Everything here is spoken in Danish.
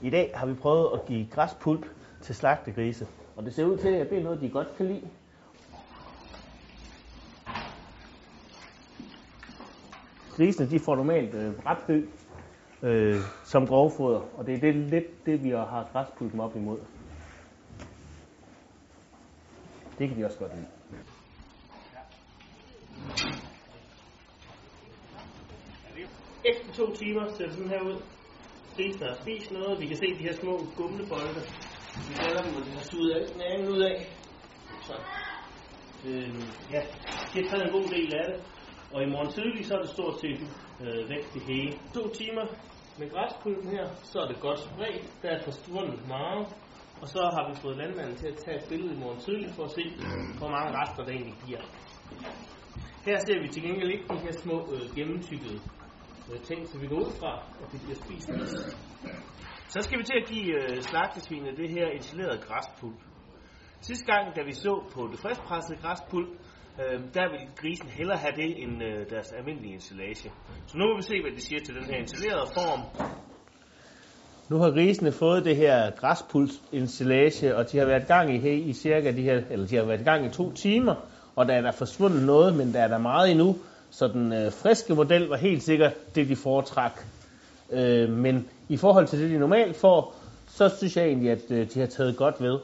I dag har vi prøvet at give græspulp til slagtegrise, og det ser ud til, at det er noget, de godt kan lide. Grisene de får normalt øh, brætfø øh, som grovfoder, og det er det, lidt det, vi har græspulpen op imod. Det kan de også godt lide. Efter to timer ser det sådan her ud. Grisen har spist noget. Vi kan se de her små gumlebolde. Vi kalder dem, og de har suget alt nagen ud af. Så. Øh, ja, det har taget en god del af det. Og i morgen tidlig, så er det stort set øh, væk det hele. To timer med græspulpen her, så er det godt spredt. Der er forsvundet meget. Og så har vi fået landmanden til at tage et billede i morgen tidlig for at se, hvor mange rester der egentlig bliver. Her ser vi til gengæld ikke de her små øh, gennemtykkede Øh, ting, så vi går ud fra, at det bliver spist. Så skal vi til at give øh, slagtesvinene det her installerede græspulp. Sidste gang, da vi så på det friskpressede græspulp, øh, der vil grisen hellere have det end øh, deres almindelige ensilage. Så nu må vi se, hvad de siger til den her installerede form. Nu har grisene fået det her græspulsinstallage, og de har været gang i, i cirka de her, eller de har været i gang i to timer, og der er der forsvundet noget, men der er der meget endnu, så den øh, friske model var helt sikkert det, de foretrak. Øh, men i forhold til det, de normalt får, så synes jeg egentlig, at øh, de har taget godt ved.